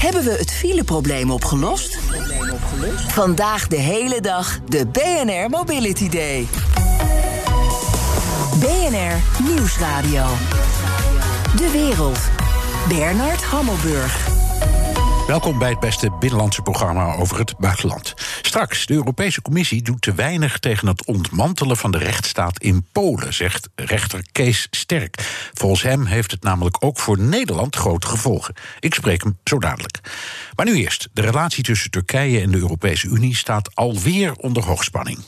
Hebben we het fileprobleem opgelost? Vandaag de hele dag de BNR Mobility Day. BNR Nieuwsradio. De wereld. Bernard Hammelburg. Welkom bij het beste binnenlandse programma over het buitenland. Straks, de Europese Commissie doet te weinig tegen het ontmantelen van de rechtsstaat in Polen, zegt rechter Kees Sterk. Volgens hem heeft het namelijk ook voor Nederland grote gevolgen. Ik spreek hem zo dadelijk. Maar nu eerst, de relatie tussen Turkije en de Europese Unie staat alweer onder hoogspanning.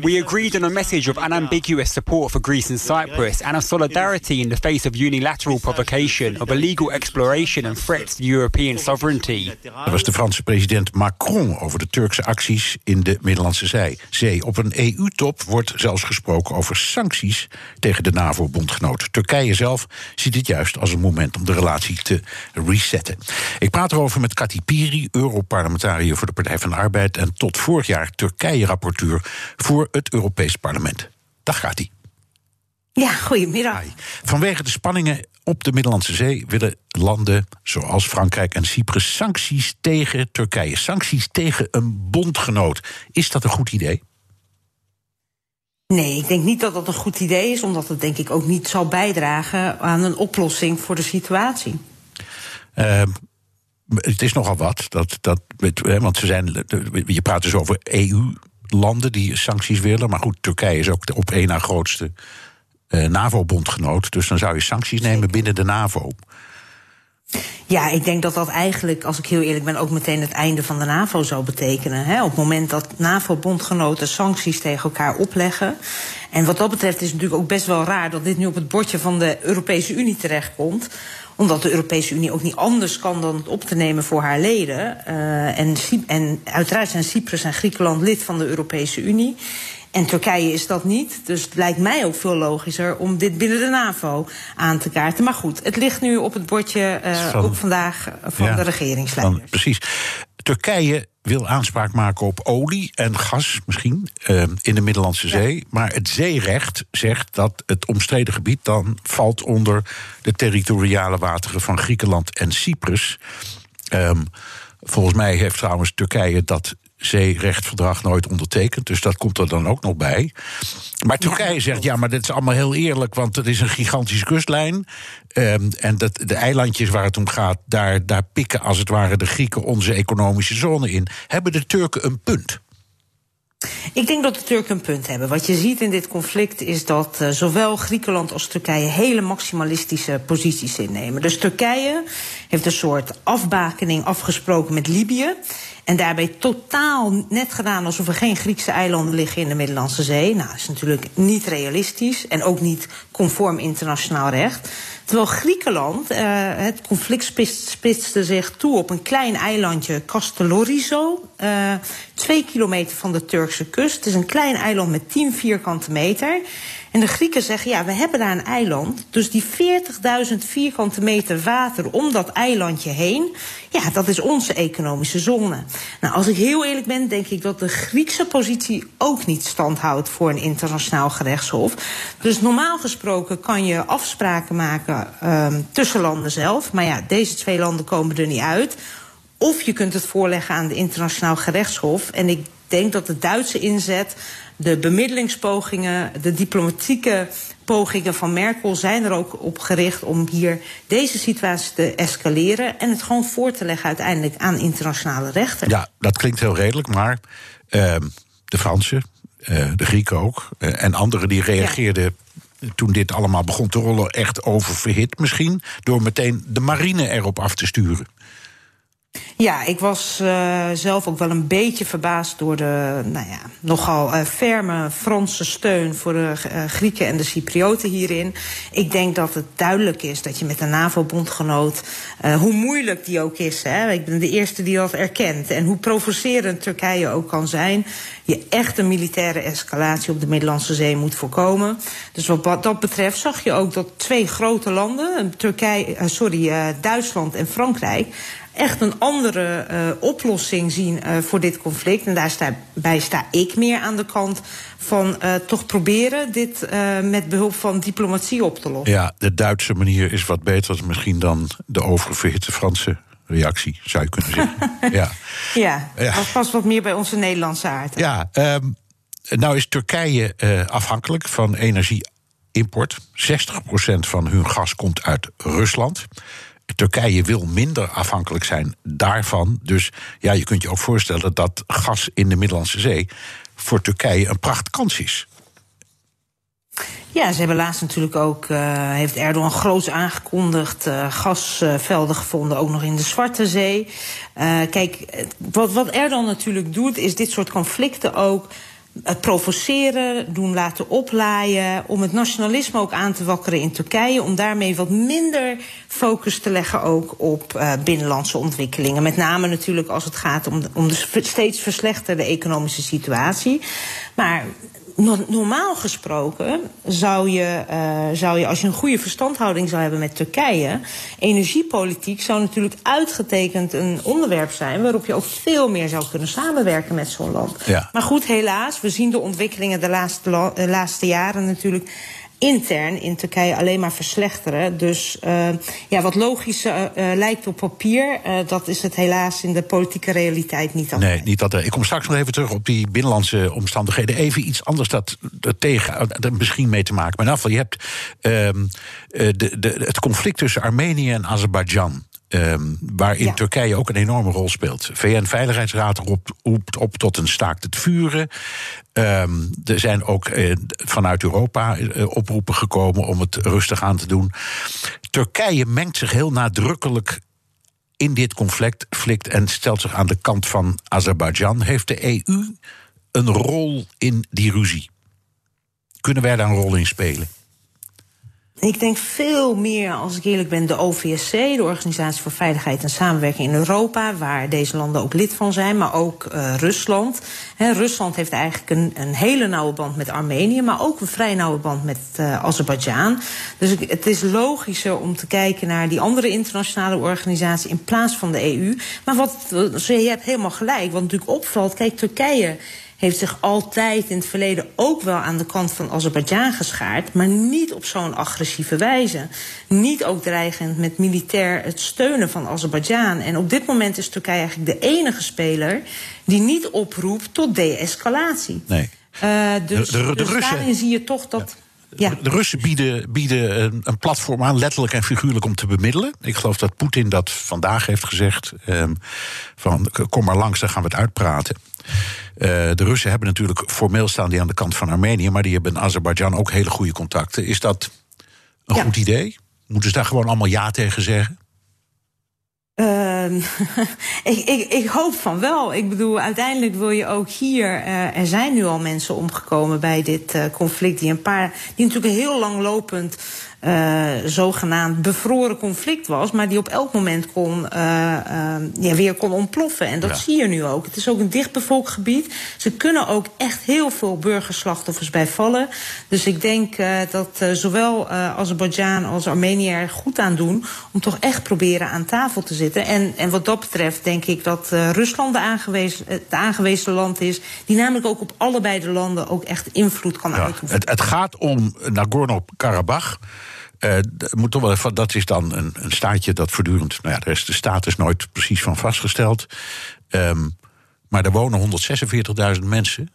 We agreed on a message of unambiguous support for Greece and Cyprus and of solidarity in the face of unilateral provocation of illegal exploration and threats to European sovereignty. Dat was de Franse president Macron over de Turkse acties in de Middellandse Zee. Zee. Op een EU-top wordt zelfs gesproken over sancties tegen de NAVO-bondgenoot. Turkije zelf ziet het juist als een moment om de relatie te resetten. Ik praat erover met Kati Piri, Europarlementariër voor de Partij van de Arbeid en tot vorig jaar Turkije-rapporteur voor het Europees Parlement. Dag Kati. Ja, goedemiddag. Vanwege de spanningen op de Middellandse Zee willen landen zoals Frankrijk en Cyprus sancties tegen Turkije. Sancties tegen een bondgenoot. Is dat een goed idee? Nee, ik denk niet dat dat een goed idee is, omdat het denk ik ook niet zal bijdragen aan een oplossing voor de situatie. Uh, het is nogal wat. Dat, dat, want ze zijn, je praat dus over EU-landen die sancties willen. Maar goed, Turkije is ook de op één na grootste NAVO-bondgenoot. Dus dan zou je sancties nemen binnen de NAVO. Ja, ik denk dat dat eigenlijk, als ik heel eerlijk ben, ook meteen het einde van de NAVO zou betekenen. Hè? Op het moment dat NAVO-bondgenoten sancties tegen elkaar opleggen. En wat dat betreft is het natuurlijk ook best wel raar dat dit nu op het bordje van de Europese Unie terechtkomt omdat de Europese Unie ook niet anders kan dan het op te nemen voor haar leden. Uh, en, en uiteraard zijn Cyprus en Griekenland lid van de Europese Unie. En Turkije is dat niet. Dus het lijkt mij ook veel logischer om dit binnen de NAVO aan te kaarten. Maar goed, het ligt nu op het bordje uh, van, ook vandaag van ja, de regeringsleiders. precies. Turkije wil aanspraak maken op olie en gas misschien uh, in de Middellandse Zee. Ja. Maar het zeerecht zegt dat het omstreden gebied dan valt onder de territoriale wateren van Griekenland en Cyprus. Um, volgens mij heeft trouwens Turkije dat zeerechtverdrag nooit ondertekend. Dus dat komt er dan ook nog bij. Maar Turkije zegt, ja, maar dit is allemaal heel eerlijk... want het is een gigantische kustlijn. Um, en dat, de eilandjes waar het om gaat... Daar, daar pikken als het ware de Grieken onze economische zone in. Hebben de Turken een punt? Ik denk dat de Turken een punt hebben. Wat je ziet in dit conflict is dat uh, zowel Griekenland als Turkije hele maximalistische posities innemen. Dus Turkije heeft een soort afbakening afgesproken met Libië. En daarbij totaal net gedaan alsof er geen Griekse eilanden liggen in de Middellandse Zee. Nou, dat is natuurlijk niet realistisch en ook niet conform internationaal recht. Terwijl Griekenland, uh, het conflict spitste zich toe op een klein eilandje, Castellorizo. Uh, twee kilometer van de Turkse kust. Het is een klein eiland met 10 vierkante meter. En de Grieken zeggen, ja, we hebben daar een eiland. Dus die 40.000 vierkante meter water om dat eilandje heen... ja, dat is onze economische zone. Nou, als ik heel eerlijk ben, denk ik dat de Griekse positie... ook niet standhoudt voor een internationaal gerechtshof. Dus normaal gesproken kan je afspraken maken um, tussen landen zelf. Maar ja, deze twee landen komen er niet uit. Of je kunt het voorleggen aan de internationaal gerechtshof. En ik denk dat de Duitse inzet de bemiddelingspogingen, de diplomatieke pogingen van Merkel zijn er ook op gericht om hier deze situatie te escaleren en het gewoon voor te leggen uiteindelijk aan internationale rechten. Ja, dat klinkt heel redelijk, maar uh, de Fransen, uh, de Grieken ook uh, en anderen die reageerden. Ja. Toen dit allemaal begon te rollen, echt oververhit misschien, door meteen de marine erop af te sturen. Ja, ik was uh, zelf ook wel een beetje verbaasd door de nou ja, nogal uh, ferme Franse steun voor de uh, Grieken en de Cyprioten hierin. Ik denk dat het duidelijk is dat je met een NAVO-bondgenoot, hoe moeilijk die ook is, hè, ik ben de eerste die dat erkent, en hoe provocerend Turkije ook kan zijn, je echt een militaire escalatie op de Middellandse Zee moet voorkomen. Dus wat dat betreft zag je ook dat twee grote landen, Turkije, sorry, Duitsland en Frankrijk, echt een andere uh, oplossing zien uh, voor dit conflict. En daarbij sta ik meer aan de kant van uh, toch proberen dit met behulp van diplomatie op te lossen. Ja, de Duitse manier is wat beter misschien dan de oververhitte Franse reactie, zou je kunnen zeggen. ja, ja, ja. dat past wat meer bij onze Nederlandse aard. Ja, um, nou is Turkije afhankelijk van energieimport. 60% van hun gas komt uit Rusland. Turkije wil minder afhankelijk zijn daarvan. Dus ja, je kunt je ook voorstellen dat gas in de Middellandse Zee voor Turkije een prachtkans is. Ja, ze hebben laatst natuurlijk ook, uh, heeft Erdogan groots aangekondigd, uh, gasvelden gevonden, ook nog in de Zwarte Zee. Uh, kijk, wat, wat Erdogan natuurlijk doet, is dit soort conflicten ook het provoceren, doen laten oplaaien, om het nationalisme ook aan te wakkeren in Turkije, om daarmee wat minder focus te leggen ook op uh, binnenlandse ontwikkelingen. Met name natuurlijk als het gaat om om de steeds verslechterde economische situatie. Maar normaal gesproken zou je, uh, zou je, als je een goede verstandhouding zou hebben met Turkije, energiepolitiek zou natuurlijk uitgetekend een onderwerp zijn waarop je ook veel meer zou kunnen samenwerken met zo'n land. Ja. Maar goed, helaas, we zien de ontwikkelingen de laatste, de laatste jaren natuurlijk intern in Turkije alleen maar verslechteren. Dus uh, ja, wat logisch uh, lijkt op papier, uh, dat is het helaas in de politieke realiteit niet altijd. Nee, niet dat. Ik kom straks nog even terug op die binnenlandse omstandigheden. Even iets anders dat, dat tegen, er misschien mee te maken. Maar in afval, je hebt ehm, de, de, het conflict tussen Armenië en Azerbeidzjan. Um, waarin ja. Turkije ook een enorme rol speelt. VN-veiligheidsraad roept, roept op tot een staakt het vuren. Um, er zijn ook uh, vanuit Europa uh, oproepen gekomen om het rustig aan te doen. Turkije mengt zich heel nadrukkelijk in dit conflict flikt en stelt zich aan de kant van Azerbeidzjan. Heeft de EU een rol in die ruzie? Kunnen wij daar een rol in spelen? Ik denk veel meer, als ik eerlijk ben, de OVSC, de Organisatie voor Veiligheid en Samenwerking in Europa, waar deze landen ook lid van zijn, maar ook uh, Rusland. Rusland heeft eigenlijk een, een, hele nauwe band met Armenië, maar ook een vrij nauwe band met uh, Azerbeidzjan. Dus het is logischer om te kijken naar die andere internationale organisatie in plaats van de EU. Maar wat, je hebt helemaal gelijk, wat natuurlijk opvalt, kijk, Turkije heeft zich altijd in het verleden ook wel aan de kant van Azerbeidzjan geschaard, maar niet op zo'n agressieve wijze. Niet ook dreigend met militair het steunen van Azerbeidzjan. En op dit moment is Turkije eigenlijk de enige speler die niet oproept tot de-escalatie. Nee. Uh, dus, de, de, de dus Russen, daarin zie je toch dat. Ja. De Russen bieden, bieden een, een, platform aan, letterlijk en figuurlijk, om te bemiddelen. Ik geloof dat Poetin dat vandaag heeft gezegd. Um, van kom maar langs, dan gaan we het uitpraten. Uh, de Russen hebben natuurlijk formeel staan die aan de kant van Armenië, maar die hebben in Azerbeidzjan ook hele goede contacten. Is dat een ja. goed idee? Moeten ze daar gewoon allemaal ja tegen zeggen? Uh, ik, ik, ik, hoop van wel. Ik bedoel, uiteindelijk wil je ook hier. Uh, er zijn nu al mensen omgekomen bij dit uh, conflict. Die een paar. die natuurlijk heel lang lopend uh, zogenaamd bevroren conflict was, maar die op elk moment kon, uh, uh, ja, weer kon ontploffen. En dat ja. zie je nu ook. Het is ook een dichtbevolkt gebied. Ze kunnen ook echt heel veel burgerslachtoffers bij vallen. Dus ik denk dat zowel Azerbeidzjan als Armenië er goed aan doen om toch echt proberen aan tafel te zitten. En, en wat dat betreft denk ik dat Rusland de aangewezen, het aangewezen land is, die namelijk ook op allebei de landen ook echt invloed kan ja, uitoefenen. Het, het gaat om Nagorno-Karabakh. Toch wel dat is dan een, een staatje dat voortdurend. Nou ja, is de status nooit precies van vastgesteld. Um, maar er wonen 146.000 mensen.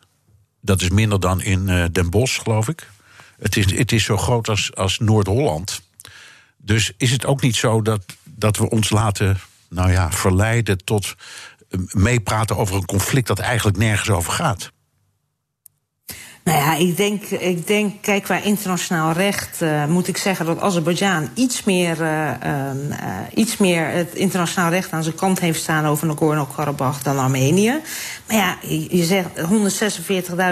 Dat is minder dan in uh, Den Bosch, geloof ik. Het is, het is zo groot als, als Noord-Holland. Dus is het ook niet zo dat, dat we ons laten nou ja, verleiden tot meepraten over een conflict dat eigenlijk nergens over gaat? Nou ja, ik denk, ik denk kijk, qua internationaal recht uh, moet ik zeggen dat Azerbeidzjan iets meer, uh, uh, iets meer het internationaal recht aan zijn kant heeft staan over Nagorno-Karabakh dan Armenië. Maar ja, je, zegt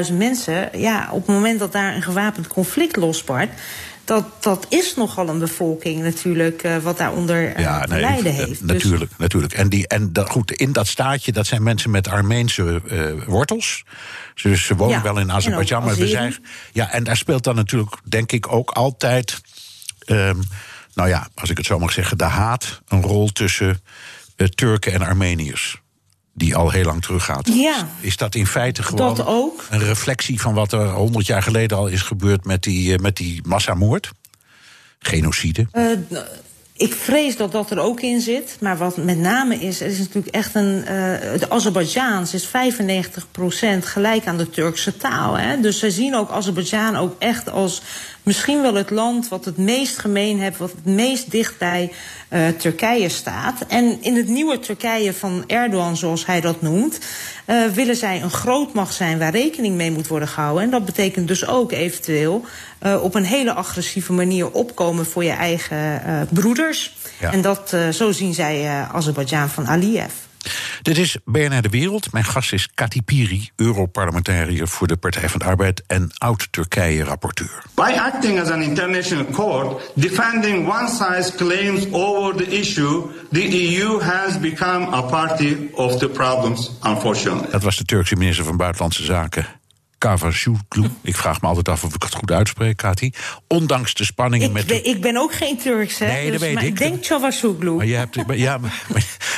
146.000 mensen. Ja, op het moment dat daar een gewapend conflict losbarst dat, dat is nogal een bevolking natuurlijk uh, wat daaronder uh, ja, te nee, lijden uh, heeft. Natuurlijk, dus... natuurlijk. En, die, en dat, goed, in dat staatje, dat zijn mensen met Armeense wortels. Dus ze wonen ja, wel in Azerbeidzjan, maar we zijn. Ja, en daar speelt dan natuurlijk, denk ik, ook altijd. Um, nou ja, als ik het zo mag zeggen, de haat een rol tussen uh, Turken en Armeniërs. Die al heel lang teruggaat. Ja, is dat in feite gewoon een reflectie van wat er honderd jaar geleden al is gebeurd met die, uh, met die massamoord? Genocide? Uh, ik vrees dat dat er ook in zit. Maar wat met name is, er is natuurlijk echt een. Uh, de Azerbeidzjaans is 95% gelijk aan de Turkse taal. Hè? Dus ze zien ook Azerbeidzjan ook echt als misschien wel het land wat het meest gemeen heeft, wat het meest dicht bij uh, Turkije staat. En in het nieuwe Turkije van Erdogan, zoals hij dat noemt, uh, willen zij een grootmacht zijn waar rekening mee moet worden gehouden. En dat betekent dus ook eventueel uh, op een hele agressieve manier opkomen voor je eigen broeders. Ja. En dat, zo zien zij Azerbeidzjan van Aliyev. Dit is BNR De Wereld. Mijn gast is Kati Piri, Europarlementariër voor de Partij van de Arbeid en oud-Turkije-rapporteur. By acting as an international court, defending one side's claims over the issue, the EU has become a party of the problems, unfortunately. Dat was de Turkse minister van Buitenlandse Zaken. Ik vraag me altijd af of ik het goed uitspreek, Kati. Ondanks de spanningen ik met... Ik ben ook geen Turks, hè? Nee, dus, dat weet maar ik. ik denk Cavazoglu. Maar je, hebt, ja, maar,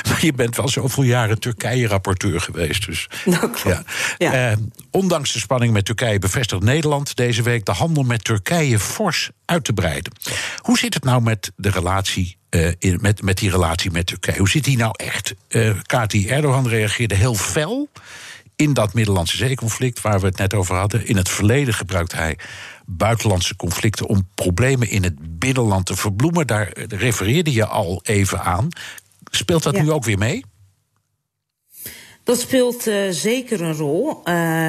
maar, je bent wel zoveel jaren Turkije-rapporteur geweest. Dus, klopt. Ja. Ja. Uh, ondanks de spanning met Turkije bevestigt Nederland deze week... de handel met Turkije fors uit te breiden. Hoe zit het nou met de relatie uh, in, met, met die relatie met Turkije? Hoe zit die nou echt? Uh, Kati Erdogan reageerde heel fel in dat Middellandse zeeconflict waar we het net over hadden. In het verleden gebruikte hij buitenlandse conflicten om problemen in het binnenland te verbloemen. Daar refereerde je al even aan. Speelt dat ja. nu ook weer mee? Dat speelt uh, zeker een rol. Uh,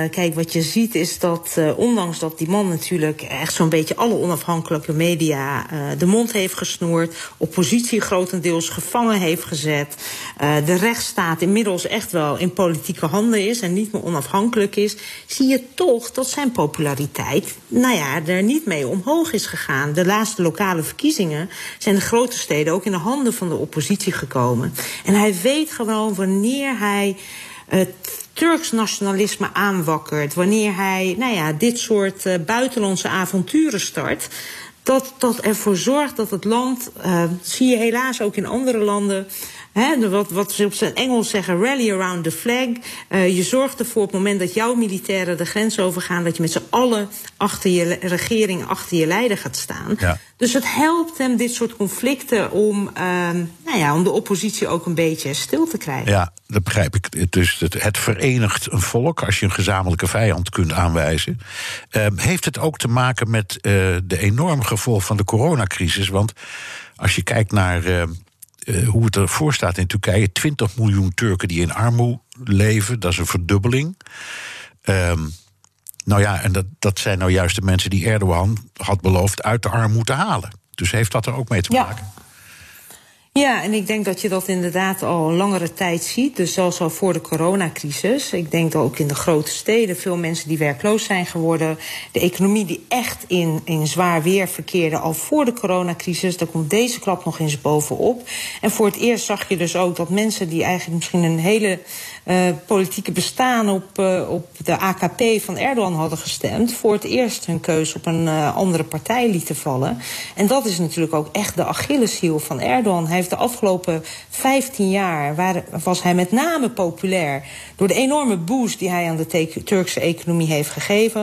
kijk, wat je ziet is dat, uh, ondanks dat die man natuurlijk echt zo'n beetje alle onafhankelijke media de mond heeft gesnoerd, oppositie grotendeels gevangen heeft gezet, de rechtsstaat inmiddels echt wel in politieke handen is en niet meer onafhankelijk is, zie je toch dat zijn populariteit, nou ja, er niet mee omhoog is gegaan. De laatste lokale verkiezingen zijn de grote steden ook in de handen van de oppositie gekomen. En hij weet gewoon wanneer hij het Turks nationalisme aanwakkert, wanneer hij nou ja, dit soort uh, buitenlandse avonturen start, dat dat ervoor zorgt dat het land, uh, zie je helaas ook in andere landen, He, wat, wat ze op zijn Engels zeggen, rally around the flag. Uh, je zorgt ervoor op het moment dat jouw militairen de grens overgaan... dat je met z'n allen achter je regering, achter je leider gaat staan. Ja. Dus het helpt hem, dit soort conflicten, om, uh, nou ja, om de oppositie ook een beetje stil te krijgen. Ja, dat begrijp ik. Dus het, het verenigt een volk als je een gezamenlijke vijand kunt aanwijzen. Uh, heeft het ook te maken met uh, de enorme gevolgen van de coronacrisis? Want als je kijkt naar... Uh, hoe het ervoor staat in Turkije. 20 miljoen Turken die in armoede leven, dat is een verdubbeling. Um, nou ja, en dat, dat zijn nou juist de mensen die Erdogan had beloofd uit de armoede te halen. Dus heeft dat er ook mee te maken? Ja, en ik denk dat je dat inderdaad al langere tijd ziet. Dus zelfs al voor de coronacrisis. Ik denk dat ook in de grote steden veel mensen die werkloos zijn geworden. De economie die echt in, in zwaar weer verkeerde al voor de coronacrisis. Daar komt deze klap nog eens bovenop. En voor het eerst zag je dus ook dat mensen die eigenlijk misschien een hele politieke bestaan op, uh, op de AKP van Erdogan hadden gestemd. voor het eerst hun keus op een uh, andere partij lieten vallen. En dat is natuurlijk ook echt de Achilleshiel van Erdogan. Hij heeft de afgelopen 15 jaar waar, was hij met name populair door de enorme boost die hij aan de Turkse economie heeft gegeven.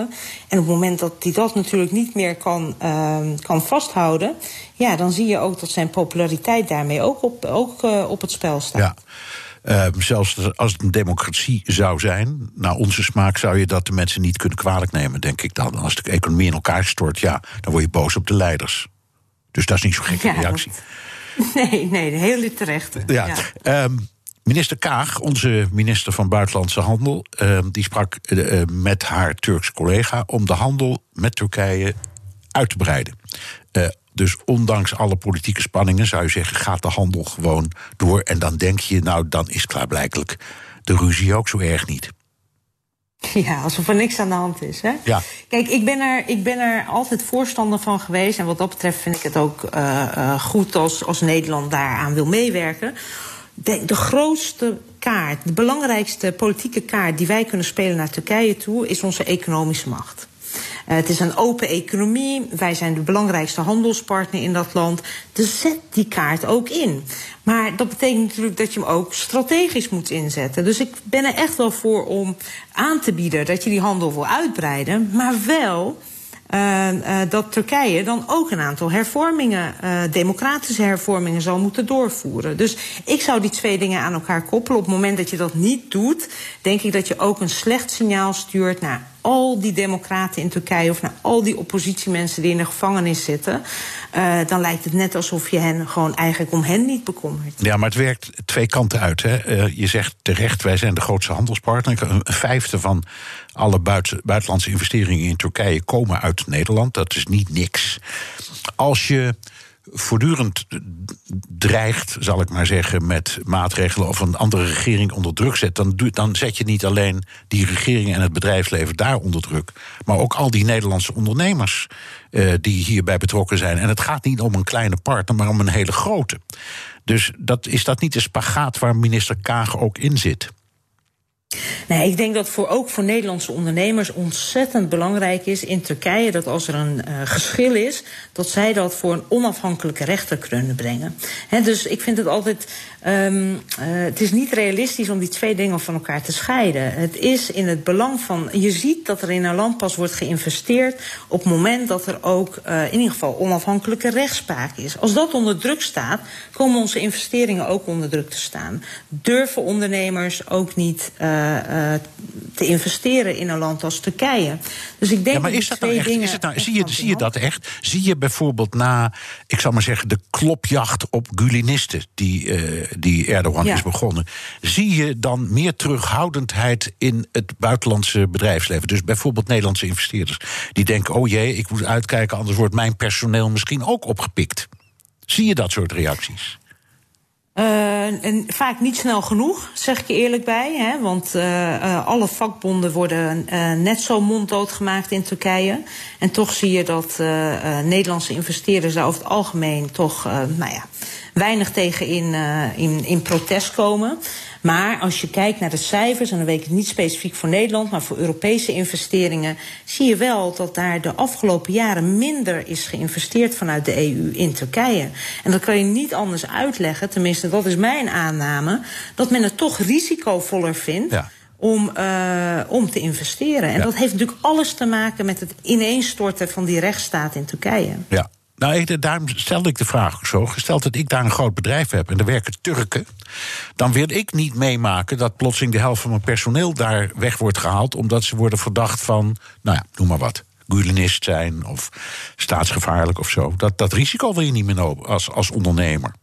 En op het moment dat hij dat natuurlijk niet meer kan, uh, kan vasthouden, ja, dan zie je ook dat zijn populariteit daarmee ook op, ook, op het spel staat. Ja. Uh, zelfs als het een democratie zou zijn, naar onze smaak zou je dat de mensen niet kunnen kwalijk nemen, denk ik dan. Als de economie in elkaar stort, ja, dan word je boos op de leiders. Dus dat is niet zo'n gekke ja, reactie. Dat, nee, nee, heel terecht. Ja. ja. Um, minister Kaag, onze minister van Buitenlandse Handel, uh, die sprak uh, met haar Turkse collega om de handel met Turkije uit te breiden. Uh, dus ondanks alle politieke spanningen zou je zeggen, gaat de handel gewoon door. En dan denk je, nou, dan is klaarblijkelijk de ruzie ook zo erg niet. Ja, alsof er niks aan de hand is. Hè? Ja. Kijk, ik ben, er, ik ben er altijd voorstander van geweest. En wat dat betreft vind ik het ook uh, uh, goed als, als Nederland daaraan wil meewerken. De, de grootste kaart, de belangrijkste politieke kaart die wij kunnen spelen naar Turkije toe, is onze economische macht. Het is een open economie. Wij zijn de belangrijkste handelspartner in dat land. Dus zet die kaart ook in. Maar dat betekent natuurlijk dat je hem ook strategisch moet inzetten. Dus ik ben er echt wel voor om aan te bieden dat je die handel wil uitbreiden, maar wel uh, uh, dat Turkije dan ook een aantal hervormingen, democratische hervormingen, zal moeten doorvoeren. Dus ik zou die twee dingen aan elkaar koppelen. Op het moment dat je dat niet doet, denk ik dat je ook een slecht signaal stuurt naar al die democraten in Turkije of naar al die oppositiemensen die in de gevangenis zitten. Uh, dan lijkt het net alsof je hen gewoon eigenlijk om hen niet bekommert. Ja, maar het werkt twee kanten uit. Hè. Uh, je zegt terecht, wij zijn de grootste handelspartner. Een vijfde van alle buiten, buitenlandse investeringen in Turkije komen uit Nederland. Dat is niet niks. Als je voortdurend dreigt, zal ik maar zeggen, met maatregelen of een andere regering onder druk zet, dan, dan zet je niet alleen die regering en het bedrijfsleven daar onder druk, maar ook al die Nederlandse ondernemers uh, die hierbij betrokken zijn. En het gaat niet om een kleine partner, maar om een hele grote. Dus dat, is dat niet de spagaat waar minister Kaag ook in zit? Nee, ik denk dat voor, ook voor Nederlandse ondernemers ontzettend belangrijk is in Turkije dat als er een uh, geschil is, dat zij dat voor een onafhankelijke rechter kunnen brengen. Dus ik vind het altijd. Um, uh, het is niet realistisch om die twee dingen van elkaar te scheiden. Het is in het belang van. Je ziet dat er in een land pas wordt geïnvesteerd op het moment dat er ook uh, in ieder geval onafhankelijke rechtspraak is. Als dat onder druk staat, komen onze investeringen ook onder druk te staan. Durven ondernemers ook niet. Te investeren in een land als Turkije. Dus ik denk ja, maar is dat nou echt, dingen is het nou, zie, je, zie je dat echt? Zie je bijvoorbeeld na, ik zal maar zeggen, de klopjacht op Gulinisten die, uh, die Erdogan ja. is begonnen, zie je dan meer terughoudendheid in het buitenlandse bedrijfsleven? Dus bijvoorbeeld Nederlandse investeerders die denken: oh jee, ik moet uitkijken, anders wordt mijn personeel misschien ook opgepikt. Zie je dat soort reacties? Uh, en vaak niet snel genoeg, zeg ik je eerlijk bij. Hè? Want uh, uh, alle vakbonden worden net zo monddood gemaakt in Turkije. En toch zie je dat Nederlandse investeerders daar over het algemeen toch nou ja, weinig tegen in, in, in protest komen. Maar als je kijkt naar de cijfers, en dan weet ik het niet specifiek voor Nederland, maar voor Europese investeringen, zie je wel dat daar de afgelopen jaren minder is geïnvesteerd vanuit de EU in Turkije. En dat kan je niet anders uitleggen, tenminste dat is mijn aanname, dat men het toch risicovoller vindt. Ja om, uh, om te investeren. En ja. dat heeft natuurlijk alles te maken met het ineenstorten van die rechtsstaat in Turkije. Ja. Nou, daarom stelde ik de vraag ook zo. Gesteld dat ik daar een groot bedrijf heb en er werken Turken. dan wil ik niet meemaken dat plotseling de helft van mijn personeel daar weg wordt gehaald. omdat ze worden verdacht van, nou ja, noem maar wat. Gulenist zijn of staatsgevaarlijk of zo. Dat, dat risico wil je niet meer als, als ondernemer.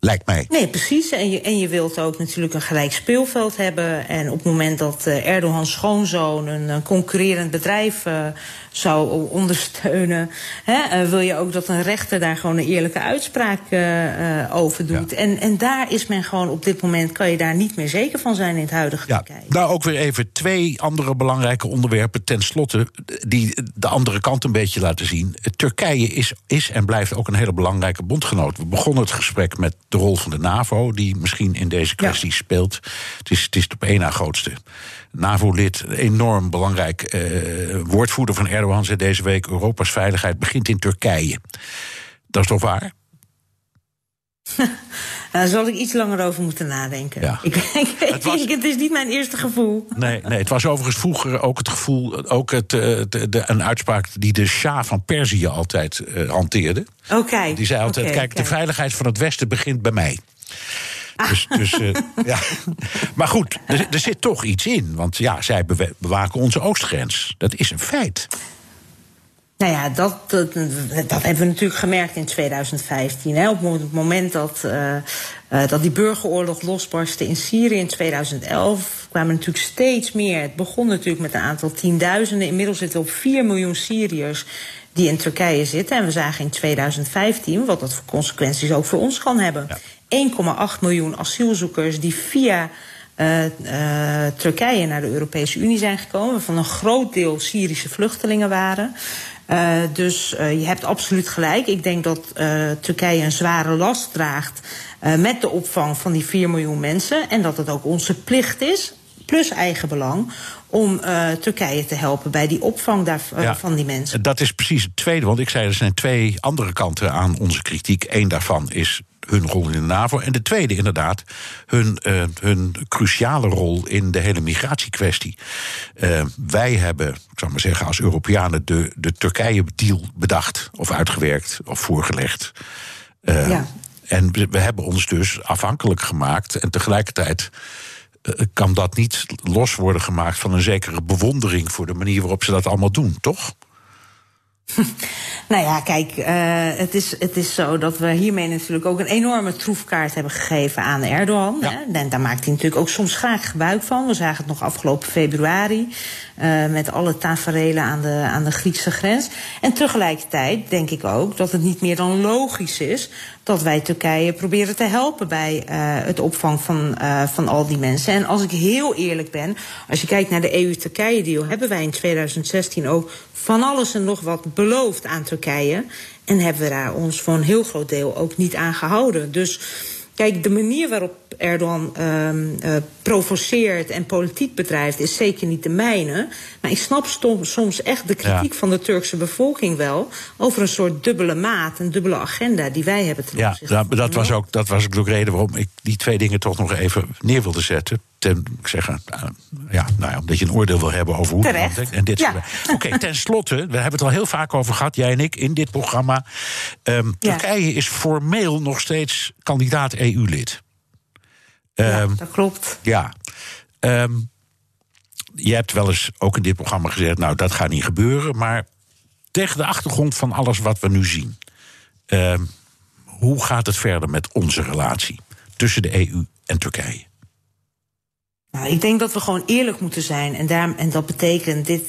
Lijkt mij. Nee, precies. En je, en je wilt ook natuurlijk een gelijk speelveld hebben. En op het moment dat uh, Erdogans schoonzoon een, een concurrerend bedrijf uh, zou ondersteunen, hè, uh, wil je ook dat een rechter daar gewoon een eerlijke uitspraak over doet. Ja. En, en daar is men gewoon op dit moment, kan je daar niet meer zeker van zijn in het huidige ja, Turkije. Nou, ook weer even twee andere belangrijke onderwerpen ten slotte, die de andere kant een beetje laten zien. Turkije is, is en blijft ook een hele belangrijke bondgenoot. We begonnen het gesprek met de rol van de NAVO, die misschien in deze kwestie ja. speelt. Het is, het is het op één na grootste NAVO-lid, enorm belangrijk uh, woordvoerder van Erdogan, zei deze week: Europa's veiligheid begint in Turkije. Dat is toch waar? Daar zal ik iets langer over moeten nadenken. Ja. Ik, ik het, was, het is niet mijn eerste gevoel. Nee, nee, het was overigens vroeger ook het gevoel, ook het, de, de, een uitspraak die de Shah van Perzië altijd uh, hanteerde. Oké. Okay. Die zei altijd: okay, kijk, okay. de veiligheid van het Westen begint bij mij. Dus, dus uh, ja. Maar goed, er, er, zit toch iets in. Want ja, zij bewaken onze oostgrens. Dat is een feit. Nou ja, dat, dat, dat, hebben we natuurlijk gemerkt in 2015. Hè. Op het moment dat, uh, uh, dat die burgeroorlog losbarstte in Syrië in 2011... kwamen natuurlijk steeds meer. Het begon natuurlijk met een aantal tienduizenden. Inmiddels zitten we op 4 miljoen Syriërs die in Turkije zitten. En we zagen in 2015 wat dat voor consequenties ook voor ons kan hebben. Ja. 1,8 miljoen asielzoekers die via uh, uh, Turkije naar de Europese Unie zijn gekomen, waarvan een groot deel Syrische vluchtelingen waren. Uh, dus uh, je hebt absoluut gelijk. Ik denk dat uh, Turkije een zware last draagt met de opvang van die 4 miljoen mensen. En dat het ook onze plicht is plus eigen belang om uh, Turkije te helpen bij die opvang daar, uh, ja, van die mensen. Dat is precies het tweede, want ik zei er zijn twee andere kanten aan onze kritiek. Eén daarvan is hun rol in de NAVO. En de tweede, inderdaad, hun, uh, hun cruciale rol in de hele migratiekwestie. Uh, wij hebben, ik zou maar zeggen, als Europeanen de, de Turkije-deal bedacht, of uitgewerkt, of voorgelegd. Uh, ja. En we, we hebben ons dus afhankelijk gemaakt. En tegelijkertijd kan dat niet los worden gemaakt van een zekere bewondering voor de manier waarop ze dat allemaal doen, toch? Nou ja, kijk, uh, het, is, het is zo dat we hiermee natuurlijk ook een enorme troefkaart hebben gegeven aan Erdogan. Ja. Hè? En daar maakt hij natuurlijk ook soms graag gebruik van. We zagen het nog afgelopen februari uh, met alle taferelen aan de, aan de Griekse grens. En tegelijkertijd denk ik ook dat het niet meer dan logisch is dat wij Turkije proberen te helpen bij uh, het opvang van, uh, van al die mensen. En als ik heel eerlijk ben, als je kijkt naar de EU-Turkije-deal, hebben wij in 2016 ook van alles en nog wat beloofd aan Turkije. En hebben we daar ons voor een heel groot deel ook niet aan gehouden. Dus kijk, de manier waarop Erdogan uh, uh, provoceert en politiek bedrijft, is zeker niet de mijne. Maar ik snap soms echt de kritiek ja. van de Turkse bevolking wel over een soort dubbele maat, een dubbele agenda die wij hebben ten Ja, dat, dat, was ook, dat was ook de reden waarom ik die twee dingen toch nog even neer wilde zetten. Ten, ik zeg, uh, ja, nou ja, omdat je een oordeel wil hebben over hoe Terecht. het en dit Ja. soort Oké, okay, tenslotte, we hebben het al heel vaak over gehad, jij en ik, in dit programma. Um, Ja. Turkije is formeel nog steeds kandidaat EU-lid. Ja, Um, dat klopt. ja. Um, je hebt wel eens ook in dit programma gezegd, nou dat gaat niet gebeuren, maar tegen de achtergrond van alles wat we nu zien, hoe gaat het verder met onze relatie tussen de EU en Turkije? Nou, ik denk dat we gewoon eerlijk moeten zijn. En, daar, en dat betekent, dit,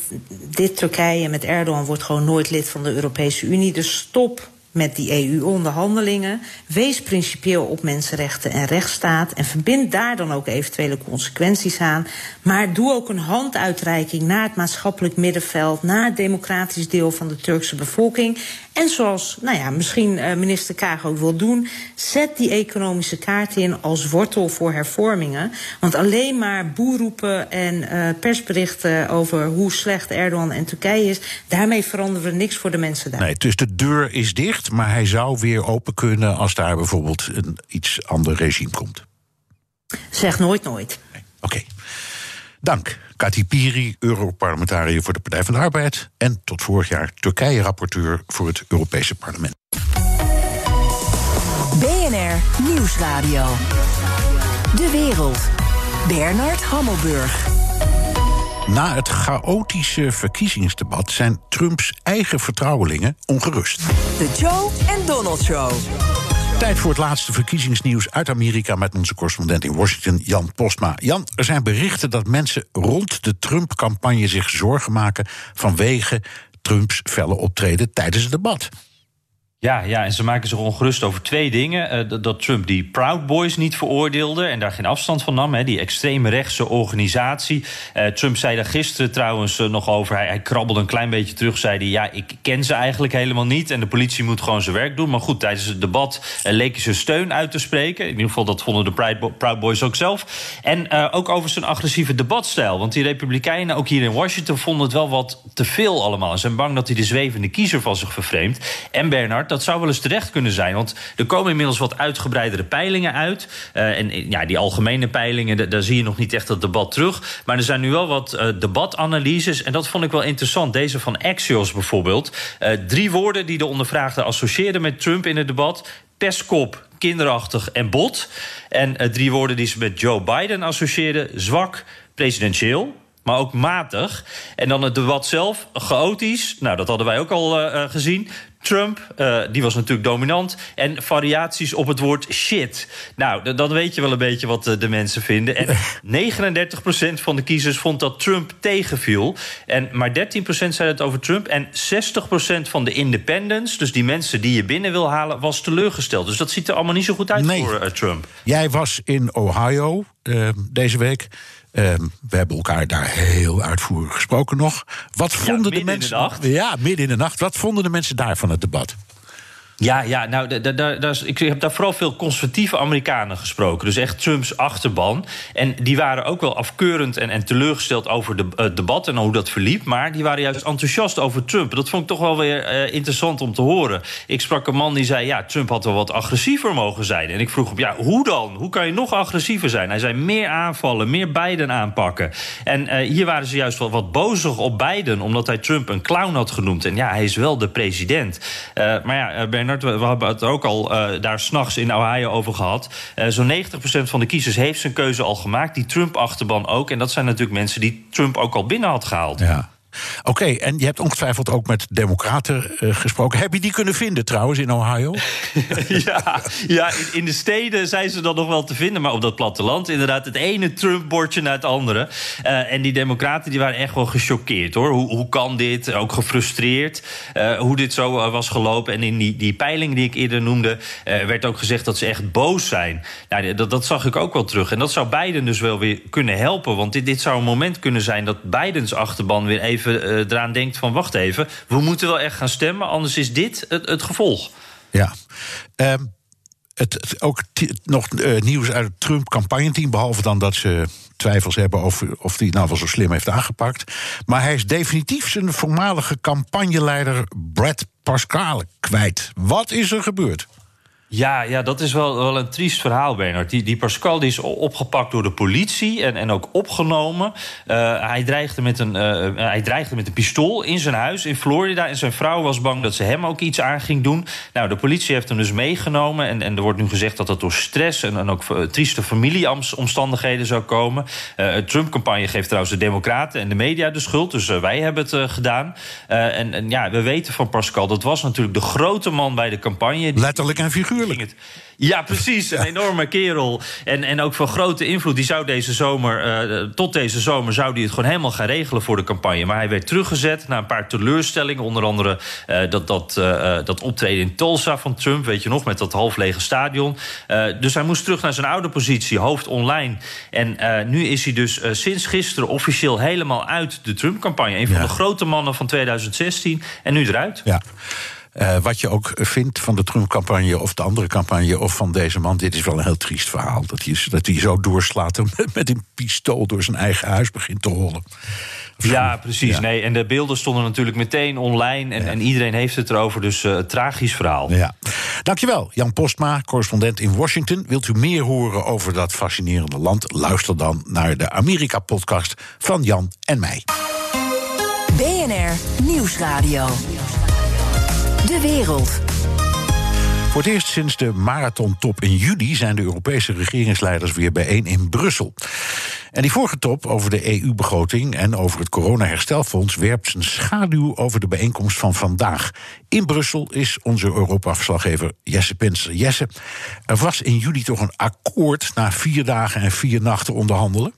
dit Turkije met Erdogan wordt gewoon nooit lid van de Europese Unie. Dus stop met die EU-onderhandelingen. Wees principieel op mensenrechten en rechtsstaat. En verbind daar dan ook eventuele consequenties aan. Maar doe ook een handuitreiking naar het maatschappelijk middenveld, naar het democratisch deel van de Turkse bevolking. En zoals nou ja, misschien uh, minister Kaag ook wil doen, zet die economische kaart in als wortel voor hervormingen. Want alleen maar boerroepen en uh, persberichten over hoe slecht Erdogan en Turkije is, daarmee veranderen we niks voor de mensen daar. Nee, dus de deur is dicht, maar hij zou weer open kunnen als daar bijvoorbeeld een iets ander regime komt. Zeg nooit nooit. Nee. Oké. Okay. Dank. Kati Piri, Europarlementariër voor de Partij van de Arbeid. En tot vorig jaar Turkije-rapporteur voor het Europese Parlement. BNR Nieuwsradio. De wereld. Bernard Hammelburg. Na het chaotische verkiezingsdebat zijn Trumps eigen vertrouwelingen ongerust. De Joe en Donald Show. Tijd voor het laatste verkiezingsnieuws uit Amerika met onze correspondent in Washington, Jan Postma. Jan, er zijn berichten dat mensen rond de Trump-campagne zich zorgen maken vanwege Trumps felle optreden tijdens het debat. Ja, ja, en ze maken zich ongerust over twee dingen. Uh, dat, Trump die Proud Boys niet veroordeelde en daar geen afstand van nam. Hè, die extreme rechtse organisatie. Uh, Trump zei daar gisteren trouwens uh, nog over. Hij, krabbelde een klein beetje terug. Zei hij, ja, ik ken ze eigenlijk helemaal niet. En de politie moet gewoon zijn werk doen. Maar goed, tijdens het debat leek hij zijn steun uit te spreken. In ieder geval, dat vonden de Proud Boys ook zelf. En ook over zijn agressieve debatstijl. Want die Republikeinen, ook hier in Washington, vonden het wel wat te veel allemaal. Ze zijn bang dat hij de zwevende kiezer van zich vervreemdt. En Bernard dat zou wel eens terecht kunnen zijn. Want er komen inmiddels wat uitgebreidere peilingen uit. Uh, en ja, die algemene peilingen, daar zie je nog niet echt dat debat terug. Maar er zijn nu wel wat uh, debatanalyses. En dat vond ik wel interessant. Deze van Axios bijvoorbeeld. Uh, drie woorden die de ondervraagde associeerden met Trump in het debat. Pestkop, kinderachtig en bot. En drie woorden die ze met Joe Biden associeerden. Zwak, presidentieel maar ook matig. En dan het debat zelf, chaotisch. Nou, dat hadden wij ook al uh, gezien. Trump, uh, die was natuurlijk dominant. En variaties op het woord shit. Nou, dan weet je wel een beetje wat de, de mensen vinden. En 39% van de kiezers vond dat Trump tegenviel. En maar 13% zei het over Trump. En 60% van de independents, dus die mensen die je binnen wil halen, was teleurgesteld. Dus dat ziet er allemaal niet zo goed uit nee. voor uh, Trump. Jij was in Ohio deze week. Uh, we hebben elkaar daar heel uitvoerig gesproken nog. Wat vonden ja, de mensen? In de nacht. Ja, midden in de nacht. Wat vonden de mensen daar van het debat? Ja, ja nou, ik heb daar vooral veel conservatieve Amerikanen gesproken. Dus echt Trumps achterban. En die waren ook wel afkeurend en, en teleurgesteld over de, het debat en hoe dat verliep. Maar die waren juist enthousiast over Trump. Dat vond ik toch wel weer uh, interessant om te horen. Ik sprak een man die zei: Ja, Trump had wel wat agressiever mogen zijn. En ik vroeg hem: Ja, hoe dan? Hoe kan je nog agressiever zijn? Hij zei: Meer aanvallen, meer Biden aanpakken. En uh, hier waren ze juist wel wat bozig op Biden, omdat hij Trump een clown had genoemd. En ja, hij is wel de president. Maar ja, Bernard, we, hebben het ook al daar s'nachts in Ohio over gehad. Zo'n 90% van de kiezers heeft zijn keuze al gemaakt. Die Trump-achterban ook. En dat zijn natuurlijk mensen die Trump ook al binnen had gehaald. Ja. Oké, en je hebt ongetwijfeld ook met democraten uh, gesproken. Heb je die kunnen vinden trouwens in Ohio? ja, ja in, de steden zijn ze dan nog wel te vinden. Maar op dat platteland inderdaad het ene Trump-bordje naar het andere. Uh, en die democraten die waren echt wel gechoqueerd hoor. Hoe, hoe kan dit? Ook gefrustreerd uh, hoe dit zo was gelopen. En in die, die peiling die ik eerder noemde... werd ook gezegd dat ze echt boos zijn. Nou, dat, dat zag ik ook wel terug. En dat zou Biden dus wel weer kunnen helpen. Want dit, dit zou een moment kunnen zijn dat Bidens achterban weer even even uh, eraan denkt van wacht even, we moeten wel echt gaan stemmen, anders is dit het, het gevolg. Ja. Um, het, het, ook nog uh, nieuws uit het Trump-campagneteam, behalve dan dat ze twijfels hebben over of hij nou wel zo slim heeft aangepakt. Maar hij is definitief zijn voormalige campagneleider Brad Pascal kwijt. Wat is er gebeurd? Ja, ja, dat is wel, wel een triest verhaal, Bernard. Die, die Pascal die is opgepakt door de politie en, en ook opgenomen. Uh, hij, dreigde met een, uh, hij dreigde met een pistool in zijn huis in Florida. En zijn vrouw was bang dat ze hem ook iets aan ging doen. Nou, de politie heeft hem dus meegenomen. En, en er wordt nu gezegd dat dat door stress en, en ook trieste familieomstandigheden zou komen. De Trump-campagne geeft trouwens de Democraten en de media de schuld. Dus wij hebben het gedaan. en, en ja, we weten van Pascal, dat was natuurlijk de grote man bij de campagne. Letterlijk en Het, ja, precies. Een enorme kerel. En, en ook van grote invloed. Die zou deze zomer, uh, tot deze zomer, zou die het gewoon helemaal gaan regelen voor de campagne. Maar hij werd teruggezet na een paar teleurstellingen. Onder andere uh, dat, dat, uh, dat optreden in Tulsa van Trump, weet je nog, met dat half lege stadion. dus hij moest terug naar zijn oude positie, hoofd online. En nu is hij dus sinds gisteren officieel helemaal uit de Trump-campagne. Een van ja. de grote mannen van 2016. En nu eruit. Ja. Uh, wat je ook vindt van de Trump-campagne of de andere campagne of van deze man, dit is wel een heel triest verhaal. Dat hij, dat hij zo doorslaat en met een pistool door zijn eigen huis begint te rollen. Ja, precies. Ja. Nee, en de beelden stonden natuurlijk meteen online en, ja. en iedereen heeft het erover. Dus uh, tragisch verhaal. Ja. Dankjewel, Jan Postma, correspondent in Washington. Wilt u meer horen over dat fascinerende land? Luister dan naar de Amerika-podcast van Jan en mij. BNR Nieuwsradio. De wereld. Voor het eerst sinds de marathontop in juli zijn de Europese regeringsleiders weer bijeen in Brussel. En die vorige top over de EU-begroting en over het coronaherstelfonds werpt zijn schaduw over de bijeenkomst van vandaag. In Brussel is onze Europa-verslaggever Jesse Penser. Jesse, er was in juli toch een akkoord na vier dagen en vier nachten onderhandelen?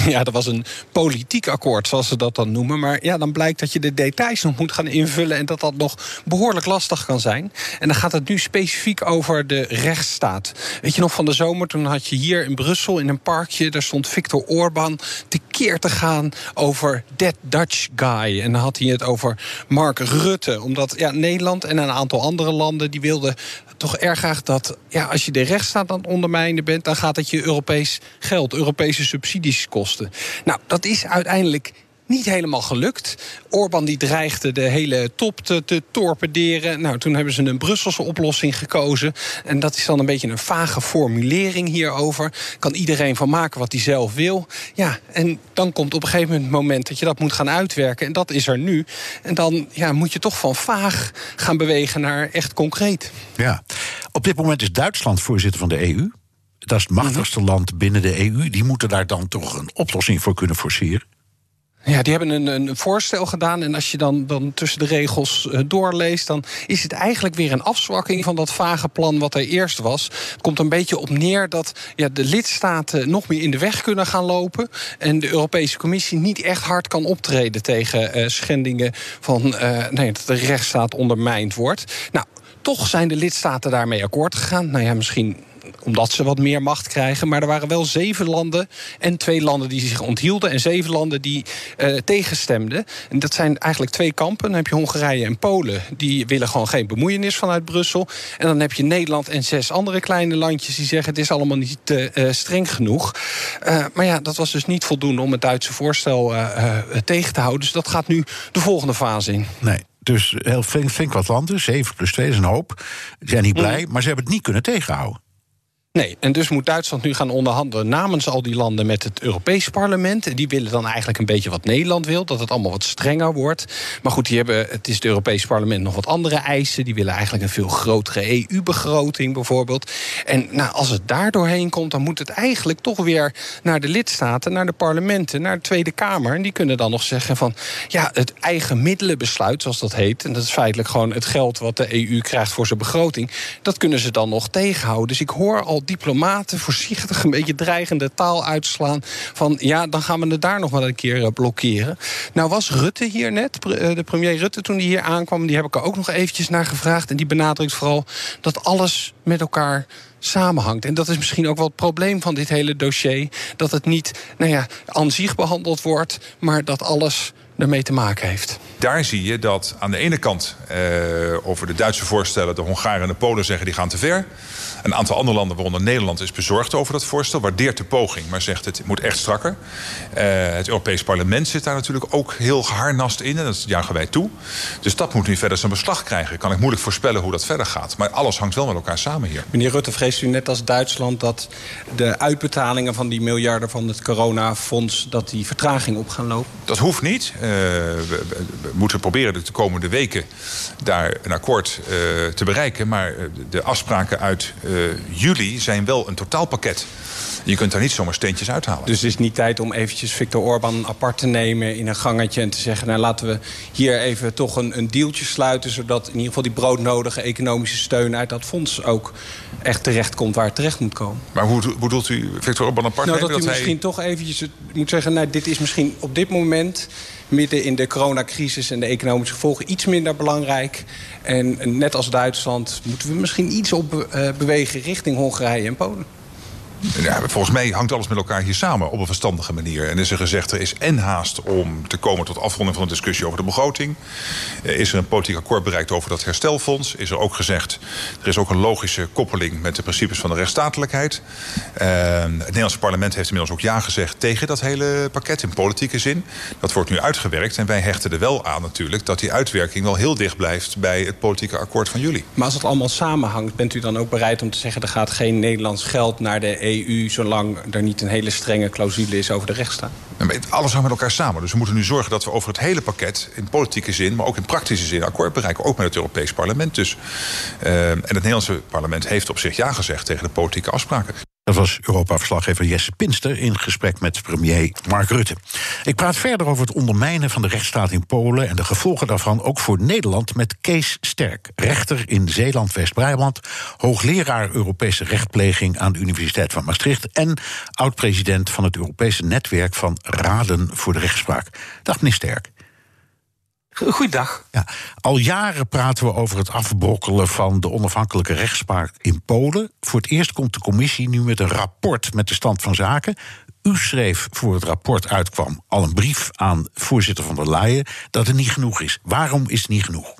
Ja, dat was een politiek akkoord, zoals ze dat dan noemen. Maar ja, dan blijkt dat je de details nog moet gaan invullen... en dat dat nog behoorlijk lastig kan zijn. En dan gaat het nu specifiek over de rechtsstaat. Weet je nog, van de zomer, toen had je hier in Brussel... in een parkje, daar stond Viktor Orban tekeer te gaan over that Dutch guy. En dan had hij het over Mark Rutte. Omdat ja, Nederland en een aantal andere landen... die wilden toch erg graag dat ja, als je de rechtsstaat aan het ondermijnen bent... dan gaat het je Europees geld, Europese subsidies kosten. Nou, dat is uiteindelijk niet helemaal gelukt. Orbán die dreigde de hele top te, te, torpederen. Nou, toen hebben ze een Brusselse oplossing gekozen. En dat is dan een beetje een vage formulering hierover. Kan iedereen van maken wat hij zelf wil. Ja, en dan komt op een gegeven moment het moment dat je dat moet gaan uitwerken. En dat is er nu. En dan ja, moet je toch van vaag gaan bewegen naar echt concreet. Ja, op dit moment is Duitsland voorzitter van de EU. Dat is het machtigste land binnen de EU. Die moeten daar dan toch een oplossing voor kunnen forceren. Ja, die hebben een, een, voorstel gedaan. En als je dan, dan tussen de regels uh, doorleest, dan is het eigenlijk weer een afzwakking van dat vage plan wat er eerst was. Het komt een beetje op neer dat ja, de lidstaten nog meer in de weg kunnen gaan lopen. En de Europese Commissie niet echt hard kan optreden tegen uh, schendingen van uh, nee, dat de rechtsstaat ondermijnd wordt. Nou, toch zijn de lidstaten daarmee akkoord gegaan. Nou ja, misschien omdat ze wat meer macht krijgen. Maar er waren wel zeven landen en twee landen die zich onthielden... en zeven landen die uh, tegenstemden. En dat zijn eigenlijk twee kampen. Dan heb je Hongarije en Polen. Die willen gewoon geen bemoeienis vanuit Brussel. En dan heb je Nederland en zes andere kleine landjes... die zeggen het is allemaal niet uh, streng genoeg. Uh, maar ja, dat was dus niet voldoende om het Duitse voorstel tegen te houden. Dus dat gaat nu de volgende fase in. Nee. Dus heel flink, flink wat landen, 7 plus 2 is een hoop. Ze zijn niet blij, maar ze hebben het niet kunnen tegenhouden. Nee, en dus moet Duitsland nu gaan onderhandelen namens al die landen met het Europees parlement. En die willen dan eigenlijk een beetje wat Nederland wil, dat het allemaal wat strenger wordt. Maar goed, die hebben, het is het Europees parlement nog wat andere eisen. Die willen eigenlijk een veel grotere EU-begroting bijvoorbeeld. En nou, als het daar doorheen komt, dan moet het eigenlijk toch weer naar de lidstaten, naar de parlementen, naar de Tweede Kamer. En die kunnen dan nog zeggen van ja, het eigen middelenbesluit, zoals dat heet. En dat is feitelijk gewoon het geld wat de EU krijgt voor zijn begroting. Dat kunnen ze dan nog tegenhouden. Dus ik hoor al diplomaten voorzichtig een beetje dreigende taal uitslaan. Van ja, dan gaan we het daar nog wel een keer eh, blokkeren. Nou was Rutte hier net, eh, de premier Rutte, toen die hier aankwam, die heb ik er ook nog eventjes naar gevraagd. En die benadrukt vooral dat alles met elkaar samenhangt. En dat is misschien ook wel het probleem van dit hele dossier. Dat het niet nou ja, aan zich behandeld wordt, maar dat alles ermee te maken heeft. Daar zie je dat aan de ene kant eh, over de Duitse voorstellen de Hongaren en de Polen zeggen die gaan te ver. Een aantal andere landen, waaronder Nederland, is bezorgd over dat voorstel. Waardeert de poging, maar zegt het moet echt strakker. Uh, het Europees Parlement zit daar natuurlijk ook heel geharnast in. En dat jagen wij toe. Dus dat moet nu verder zijn beslag krijgen. Kan ik moeilijk voorspellen hoe dat verder gaat. Maar alles hangt wel met elkaar samen hier. Meneer Rutte, vreest u net als Duitsland dat de uitbetalingen van die miljarden van het coronafonds... dat die vertraging op gaan lopen? Dat hoeft niet. Uh, we, we, moeten proberen de komende weken daar een akkoord uh, te bereiken. Maar de afspraken uit juli zijn wel een totaalpakket. Je kunt daar niet zomaar steentjes uithalen. Dus het is niet tijd om eventjes Viktor Orban apart te nemen in een gangetje... en te zeggen, nou laten we hier even toch een, een dealtje sluiten... zodat in ieder geval die broodnodige economische steun uit dat fonds ook echt terecht komt waar het terecht moet komen. Maar hoe bedoelt u Viktor Orban apart nou, nemen? Dat, dat u misschien toch eventjes moet zeggen, nou dit is misschien op dit moment midden in de coronacrisis en de economische gevolgen iets minder belangrijk. En net als Duitsland moeten we misschien iets op uh, bewegen richting Hongarije en Polen. Ja, volgens mij hangt alles met elkaar hier samen op een verstandige manier. En is er gezegd, er is en haast om te komen tot afronding van de discussie over de begroting. Is er een politiek akkoord bereikt over dat herstelfonds. Is er ook gezegd, er is ook een logische koppeling met de principes van de rechtsstatelijkheid. Uh, het Nederlandse parlement heeft inmiddels ook ja gezegd tegen dat hele pakket in politieke zin. Dat wordt nu uitgewerkt en wij hechten er wel aan natuurlijk dat die uitwerking wel heel dicht blijft bij het politieke akkoord van jullie. Maar als het allemaal samenhangt, bent u dan ook bereid om te zeggen er gaat geen Nederlands geld naar de EU... zolang er niet een hele strenge clausule is over de rechtsstaat? Alles hangt met elkaar samen. Dus we moeten nu zorgen dat we over het hele pakket... in politieke zin, maar ook in praktische zin akkoord bereiken. Ook met het Europees Parlement dus. Uh, en het Nederlandse parlement heeft op zich ja gezegd... tegen de politieke afspraken. Dat was Europa-verslaggever Jesse Pinster in gesprek met premier Mark Rutte. Ik praat verder over het ondermijnen van de rechtsstaat in Polen en de gevolgen daarvan ook voor Nederland met Kees Sterk, rechter in Zeeland-West-Brabant, hoogleraar Europese rechtpleging aan de Universiteit van Maastricht en oud-president van het Europese netwerk van Raden voor de Rechtspraak. Dag meneer Sterk. Goeiedag. Ja, al jaren praten we over het afbrokkelen van de onafhankelijke rechtspraak in Polen. Voor het eerst komt de commissie nu met een rapport met de stand van zaken. U schreef voor het rapport uitkwam al een brief aan voorzitter van der Leyen dat het niet genoeg is. Waarom is het niet genoeg?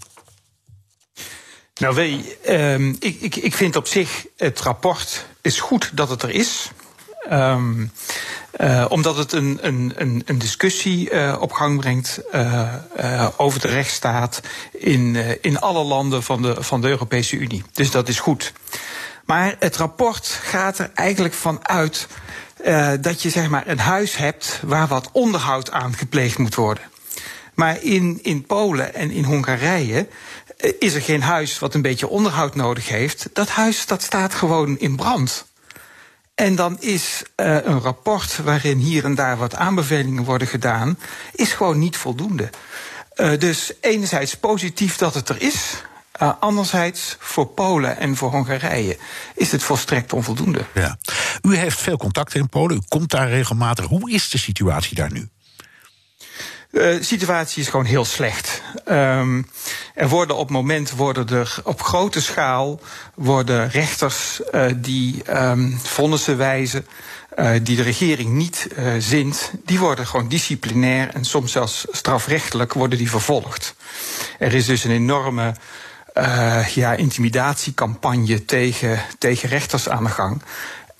Nou, wee, uh, ik, ik, ik vind op zich het rapport is goed dat het er is. Um, uh, omdat het een, een, een discussie uh, op gang brengt uh, over de rechtsstaat in, in alle landen van de, van de Europese Unie. Dus dat is goed. Maar het rapport gaat er eigenlijk van uit dat je zeg maar een huis hebt waar wat onderhoud aan gepleegd moet worden. Maar in, in Polen en in Hongarije is er geen huis wat een beetje onderhoud nodig heeft. Dat huis dat staat gewoon in brand. En dan is uh, een rapport waarin hier en daar wat aanbevelingen worden gedaan, is gewoon niet voldoende. Uh, dus enerzijds positief dat het er is. Uh, anderzijds, voor Polen en voor Hongarije is het volstrekt onvoldoende. Ja. U heeft veel contacten in Polen, u komt daar regelmatig. Hoe is de situatie daar nu? De situatie is gewoon heel slecht. Um, er worden op moment worden er op grote schaal worden rechters uh, die um, vonnissen wijzen. Uh, die de regering niet zint, die worden gewoon disciplinair en soms zelfs strafrechtelijk worden die vervolgd. Er is dus een enorme ja, intimidatiecampagne tegen, tegen rechters aan de gang.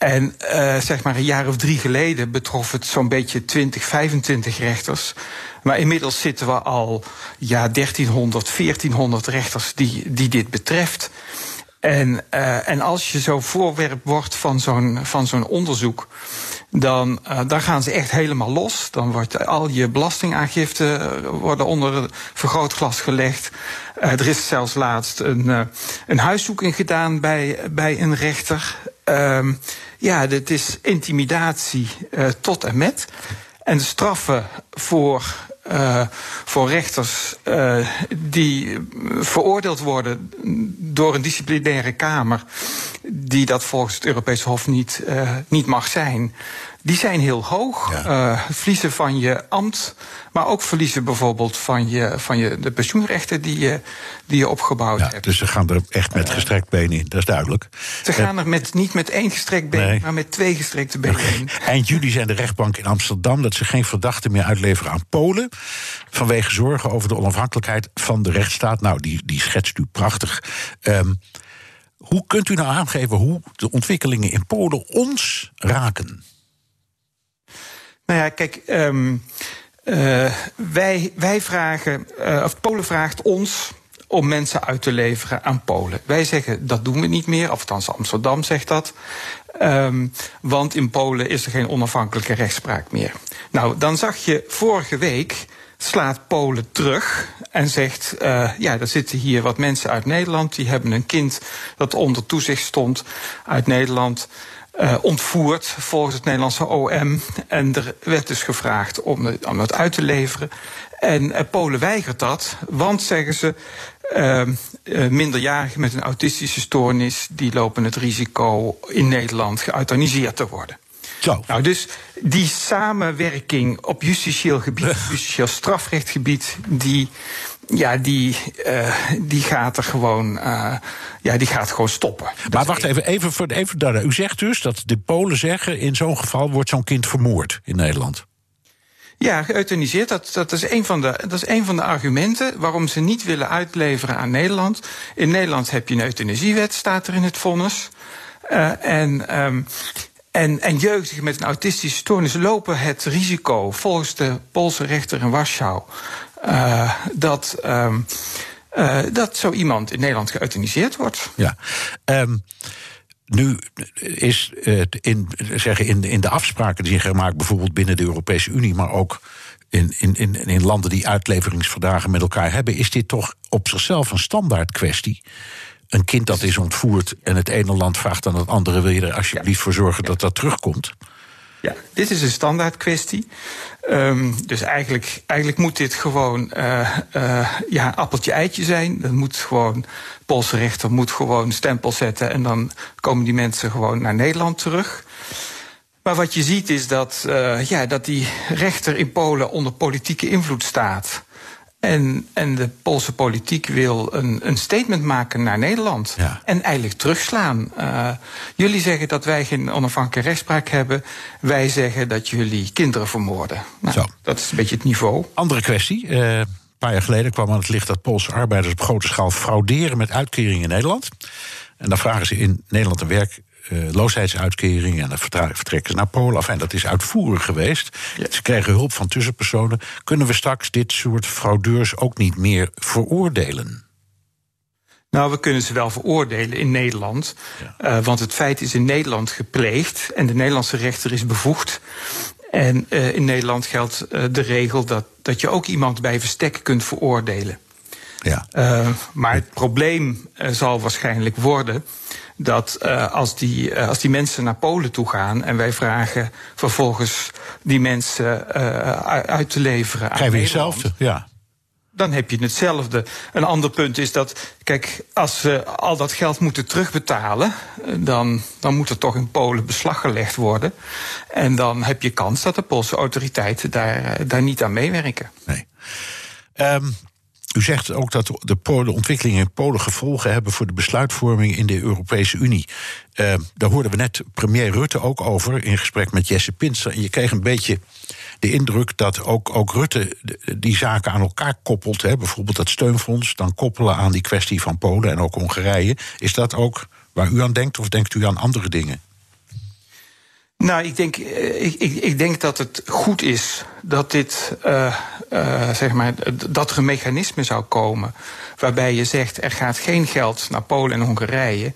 En uh, zeg maar een jaar of drie geleden betrof het zo'n beetje 20, 25 rechters. Maar inmiddels zitten we al ja, 1300, 1400 rechters die, die dit betreft. En, uh, en als je zo voorwerp wordt van zo'n, van zo'n onderzoek, dan, uh, dan gaan ze echt helemaal los. Dan wordt al je belastingaangifte worden onder vergrootglas gelegd. Er is zelfs laatst een, een huiszoeking gedaan bij, bij een rechter. Uh, ja, dit is intimidatie tot en met. En de straffen voor uh, voor rechters uh, die veroordeeld worden door een disciplinaire kamer, die dat volgens het Europese Hof niet, niet mag zijn. Die zijn heel hoog. Ja. verliezen van je ambt, maar ook verliezen bijvoorbeeld van, je, van je, de pensioenrechten die je, die je opgebouwd ja, hebt. Dus ze gaan er echt met gestrekt been in, dat is duidelijk. Ze gaan er met, niet met één gestrekt been, nee. maar met twee gestrekte benen in. Eind juli zijn de rechtbank in Amsterdam dat ze geen verdachten meer uitleveren aan Polen. Vanwege zorgen over de onafhankelijkheid van de rechtsstaat. Nou, die, die schetst u prachtig. Um, hoe kunt u nou aangeven hoe de ontwikkelingen in Polen ons raken? Nou ja, kijk, um, uh, wij, wij vragen, uh, of Polen vraagt ons om mensen uit te leveren aan Polen. Wij zeggen dat doen we niet meer, of althans Amsterdam zegt dat. Um, want in Polen is er geen onafhankelijke rechtspraak meer. Nou, dan zag je vorige week slaat Polen terug en zegt: uh, Ja, er zitten hier wat mensen uit Nederland. Die hebben een kind dat onder toezicht stond uit Nederland. Uh, ontvoerd volgens het Nederlandse OM. En er werd dus gevraagd om, om dat uit te leveren. En uh, Polen weigert dat, want zeggen ze. Uh, minderjarigen met een autistische stoornis die lopen het risico in Nederland geëuthaniseerd te worden. Zo. Nou, dus die samenwerking op justitieel gebied, justitieel strafrechtgebied, die, ja, die, uh, die gaat er gewoon, uh, ja, die gaat gewoon stoppen. Maar wacht even, even, voor, even daar. U zegt dus dat de Polen zeggen: in zo'n geval wordt zo'n kind vermoord in Nederland. Ja, geëuthaniseerd. Dat, dat, is een van de, dat is een van de argumenten waarom ze niet willen uitleveren aan Nederland. In Nederland heb je een euthanasiewet, staat er in het vonnis. Uh, en um, en, en jeugdigen met een autistische stoornis lopen het risico, volgens de Poolse rechter in Warschau, uh, dat, um, uh, dat zo iemand in Nederland geëuthaniseerd wordt. Ja. Um, nu is in, zeggen, in, in de afspraken die zijn gemaakt, bijvoorbeeld binnen de Europese Unie, maar ook in, in, in, in landen die uitleveringsverdragen met elkaar hebben, is dit toch op zichzelf een standaard kwestie een kind dat is ontvoerd en het ene land vraagt aan het andere: wil je er alsjeblieft voor zorgen dat dat terugkomt? Ja, dit is een standaard kwestie. Um, dus eigenlijk, eigenlijk moet dit gewoon uh, ja, appeltje-eitje zijn. Dat moet gewoon, Poolse rechter moet gewoon stempel zetten en dan komen die mensen gewoon naar Nederland terug. Maar wat je ziet is dat, uh, ja, dat die rechter in Polen onder politieke invloed staat. En, en de Poolse politiek wil een, een statement maken naar Nederland. Ja. En eigenlijk terugslaan. Uh, jullie zeggen dat wij geen onafhankelijke rechtspraak hebben. Wij zeggen dat jullie kinderen vermoorden. Nou, Zo. Dat is een beetje het niveau. Andere kwestie. Uh, een paar jaar geleden kwam aan het licht dat Poolse arbeiders op grote schaal frauderen met uitkeringen in Nederland. En dan vragen ze in Nederland een werk uh, loosheidsuitkering en dan vertrekken ze naar Polen af. En dat is uitvoerig geweest. Ja. Ze kregen hulp van tussenpersonen. Kunnen we straks dit soort fraudeurs ook niet meer veroordelen? Nou, we kunnen ze wel veroordelen in Nederland. Ja. Uh, want het feit is in Nederland gepleegd en de Nederlandse rechter is bevoegd. En uh, in Nederland geldt de regel dat, dat je ook iemand bij verstek kunt veroordelen. Ja. Uh, maar het probleem uh, zal waarschijnlijk worden dat uh, als, die, als die mensen naar Polen toe gaan en wij vragen vervolgens die mensen uit te leveren. Krijgen we hetzelfde, ja. dan heb je hetzelfde. Een ander punt is dat, kijk, als ze al dat geld moeten terugbetalen, eh, dan, dan moet er toch in Polen beslag gelegd worden. En dan heb je kans dat de Poolse autoriteiten daar, eh, daar niet aan meewerken. Nee. Um, u zegt ook dat de, Polen, ontwikkelingen in Polen gevolgen hebben voor de besluitvorming in de Europese Unie. Uh, daar hoorden we net premier Rutte ook over in gesprek met Jesse Pinster. En je kreeg een beetje de indruk dat ook, ook Rutte die zaken aan elkaar koppelt. Hè, bijvoorbeeld dat steunfonds, dan koppelen aan die kwestie van Polen en ook Hongarije. Is dat ook waar u aan denkt of denkt u aan andere dingen? Nou, ik denk, eh, ik, ik, ik denk dat het goed is dat dit, uh, uh, zeg maar, dat er een mechanisme zou komen waarbij je zegt er gaat geen geld naar Polen en Hongarije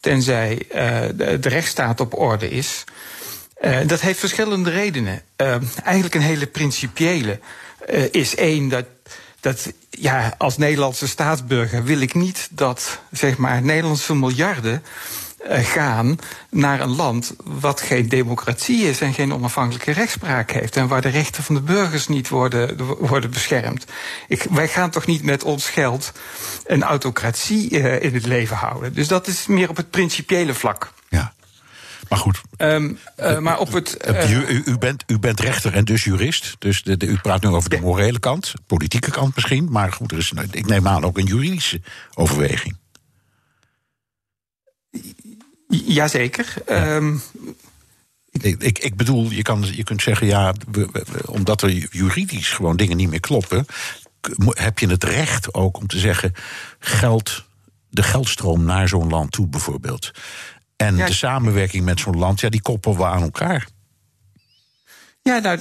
tenzij uh, de, rechtsstaat op orde is. dat heeft verschillende redenen. eigenlijk een hele principiële is één dat dat ja, als Nederlandse staatsburger wil ik niet dat zeg maar Nederlandse miljarden eh, gaan naar een land wat geen democratie is en geen onafhankelijke rechtspraak heeft. En waar de rechten van de burgers niet worden, worden beschermd. Ik, wij gaan toch niet met ons geld een autocratie uh, in het leven houden. Dus dat is meer op het principiële vlak. Ja. Maar goed. Um, uh, maar op het. Uh, u, u, bent, u bent rechter en dus jurist. Dus de, de, u praat nu over de morele kant, politieke kant misschien. Maar goed, er is, ik neem aan ook een juridische overweging. Jazeker. Ja. Um, ik, ik, ik, bedoel, je, kan, je kunt zeggen, ja, we, we, omdat er juridisch gewoon dingen niet meer kloppen, heb je het recht ook om te zeggen, geld, de geldstroom naar zo'n land toe bijvoorbeeld. En ja, de samenwerking met zo'n land, ja, die koppelen we aan elkaar. Ja, nou,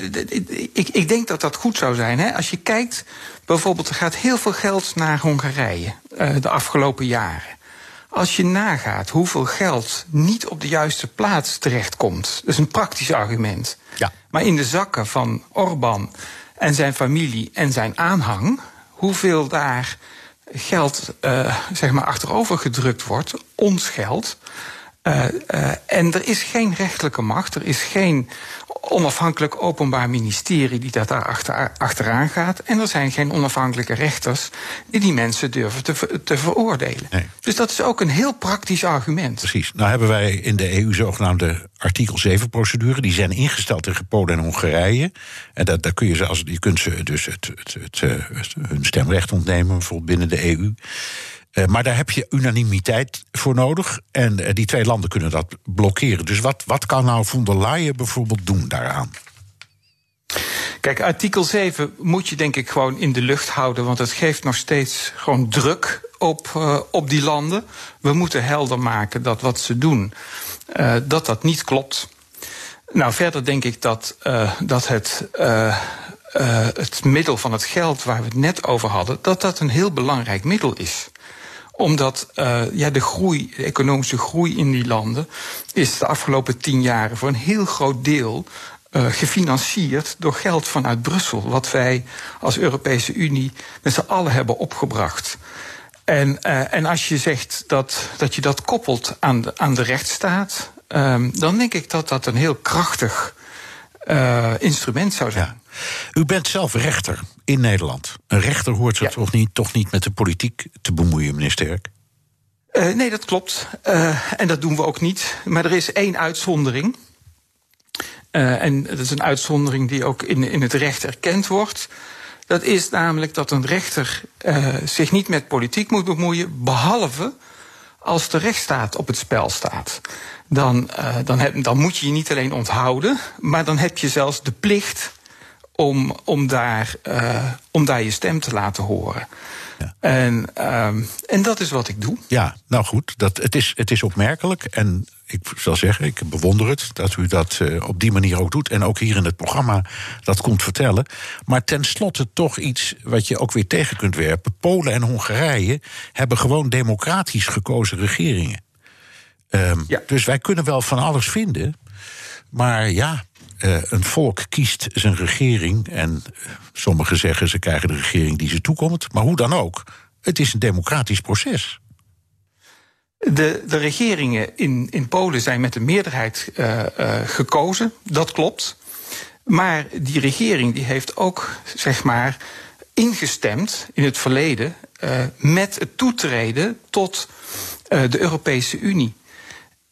ik, ik denk dat dat goed zou zijn. Hè? Als je kijkt, bijvoorbeeld, er gaat heel veel geld naar Hongarije uh, de afgelopen jaren. Als je nagaat hoeveel geld niet op de juiste plaats terechtkomt, dat is een praktisch argument. Ja. Maar in de zakken van Orbán en zijn familie en zijn aanhang, hoeveel daar geld uh, zeg maar achterover gedrukt wordt, ons geld. Uh, uh, en er is geen rechtelijke macht, er is geen onafhankelijk openbaar ministerie die dat daar achter, achteraan gaat. En er zijn geen onafhankelijke rechters die die mensen durven te, te veroordelen. Nee. Dus dat is ook een heel praktisch argument. Precies. Nou hebben wij in de EU zogenaamde artikel 7-procedure. Die zijn ingesteld tegen Polen en Hongarije. En dat, daar kun je, ze als, je kunt ze dus het, het, het, het hun stemrecht ontnemen, bijvoorbeeld binnen de EU. Uh, maar daar heb je unanimiteit voor nodig. En uh, die twee landen kunnen dat blokkeren. Dus wat, wat kan nou von der Leyen bijvoorbeeld doen daaraan? Kijk, artikel 7 moet je denk ik gewoon in de lucht houden. Want het geeft nog steeds gewoon druk op, uh, op die landen. We moeten helder maken dat wat ze doen, dat dat niet klopt. Nou, verder denk ik dat, dat het het middel van het geld waar we het net over hadden, dat dat een heel belangrijk middel is omdat uh, ja, de groei, de economische groei in die landen is de afgelopen tien jaar voor een heel groot deel uh, gefinancierd door geld vanuit Brussel. Wat wij als Europese Unie met z'n allen hebben opgebracht. En, uh, en als je zegt dat, dat je dat koppelt aan de, aan de rechtsstaat, um, dan denk ik dat dat een heel krachtig instrument zou zijn. U bent zelf rechter in Nederland. Een rechter hoort zich ja. toch, niet, toch niet met de politiek te bemoeien, meneer Sterk? Uh, nee, dat klopt. Uh, en dat doen we ook niet. Maar er is één uitzondering. Uh, en dat is een uitzondering die ook in, in het recht erkend wordt. Dat is namelijk dat een rechter zich niet met politiek moet bemoeien, behalve als de rechtsstaat op het spel staat. Dan, dan, heb, dan moet je je niet alleen onthouden, maar dan heb je zelfs de plicht om, om, daar, uh, om daar je stem te laten horen. Ja. En, um, en dat is wat ik doe. Ja, nou goed, dat, het, is, het is opmerkelijk. En ik zal zeggen, ik bewonder het dat u dat uh, op die manier ook doet. En ook hier in het programma dat komt vertellen. Maar tenslotte toch iets wat je ook weer tegen kunt werpen. Polen en Hongarije hebben gewoon democratisch gekozen regeringen. Um, ja. Dus wij kunnen wel van alles vinden. Maar ja, uh, een volk kiest zijn regering. En sommigen zeggen ze krijgen de regering die ze toekomt. Maar hoe dan ook, het is een democratisch proces. De, de regeringen in, in Polen zijn met een meerderheid uh, gekozen, dat klopt. Maar die regering die heeft ook, zeg maar, ingestemd in het verleden met het toetreden tot de Europese Unie.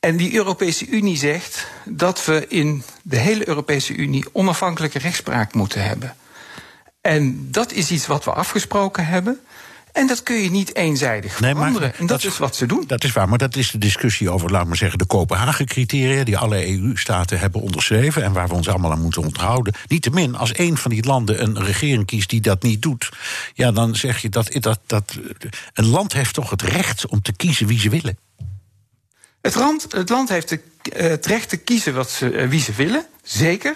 En die Europese Unie zegt dat we in de hele Europese Unie onafhankelijke rechtspraak moeten hebben. En dat is iets wat we afgesproken hebben. En dat kun je niet eenzijdig veranderen. Nee, en dat, dat, is wat ze doen. Dat is waar, maar dat is de discussie over, laat maar zeggen, de Kopenhagen-criteria... die alle EU-staten hebben onderschreven en waar we ons allemaal aan moeten onthouden. Niettemin, als een van die landen een regering kiest die dat niet doet... ja, dan zeg je dat, dat, dat een land heeft toch het recht om te kiezen wie ze willen. Het, land, het land heeft de, uh, het recht te kiezen wat ze, uh, wie ze willen, zeker...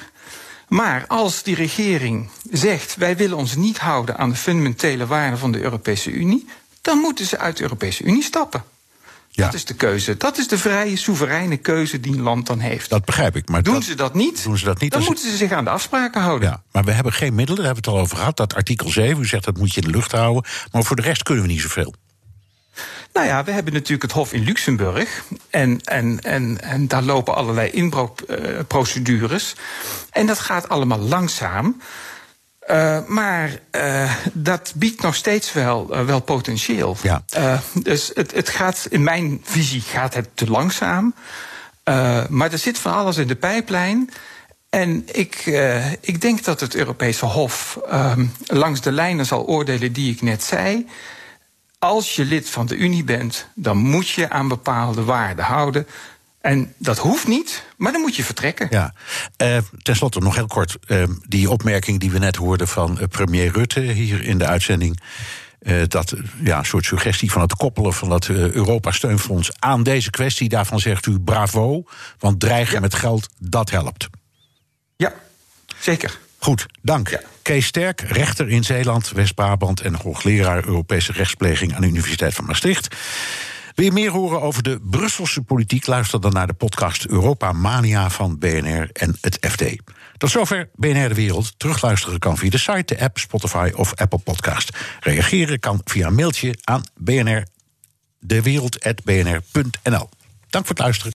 Maar als die regering zegt: wij willen ons niet houden aan de fundamentele waarden van de Europese Unie, dan moeten ze uit de Europese Unie stappen. Ja. Dat is de keuze. Dat is de vrije, soevereine keuze die een land dan heeft. Dat begrijp ik. Maar doen, dat, ze dat niet, doen ze dat niet, dan moeten ze zich aan de afspraken houden. Ja, maar we hebben geen middelen, daar hebben we het al over gehad. Dat artikel 7, u zegt dat moet je in de lucht houden. Maar voor de rest kunnen we niet zoveel. Nou ja, we hebben natuurlijk het Hof in Luxemburg. En, en, en, en daar lopen allerlei inbrookprocedures. en dat gaat allemaal langzaam. Uh, maar uh, dat biedt nog steeds wel, uh, wel potentieel. Ja. dus het, het gaat, in mijn visie gaat het te langzaam. maar er zit van alles in de pijplijn. En ik, ik denk dat het Europese Hof langs de lijnen zal oordelen die ik net zei als je lid van de Unie bent, dan moet je aan bepaalde waarden houden. En dat hoeft niet, maar dan moet je vertrekken. Ja. Uh, ten slotte nog heel kort. Uh, die opmerking die we net hoorden van uh, premier Rutte hier in de uitzending. dat ja, een soort suggestie van het koppelen van dat Europa-steunfonds aan deze kwestie. Daarvan zegt u bravo, want dreigen ja. met geld, dat helpt. Ja, zeker. Goed, dank. Ja. Kees Sterk, rechter in Zeeland, West-Brabant en hoogleraar Europese rechtspleging aan de Universiteit van Maastricht. Wil je meer horen over de Brusselse politiek? Luister dan naar de podcast Europa Mania van BNR en het FD. Tot zover BNR de Wereld. Terugluisteren kan via de site, de app, Spotify of Apple Podcast. Reageren kan via een mailtje aan bnr dewereld.bnr.nl. Dank voor het luisteren.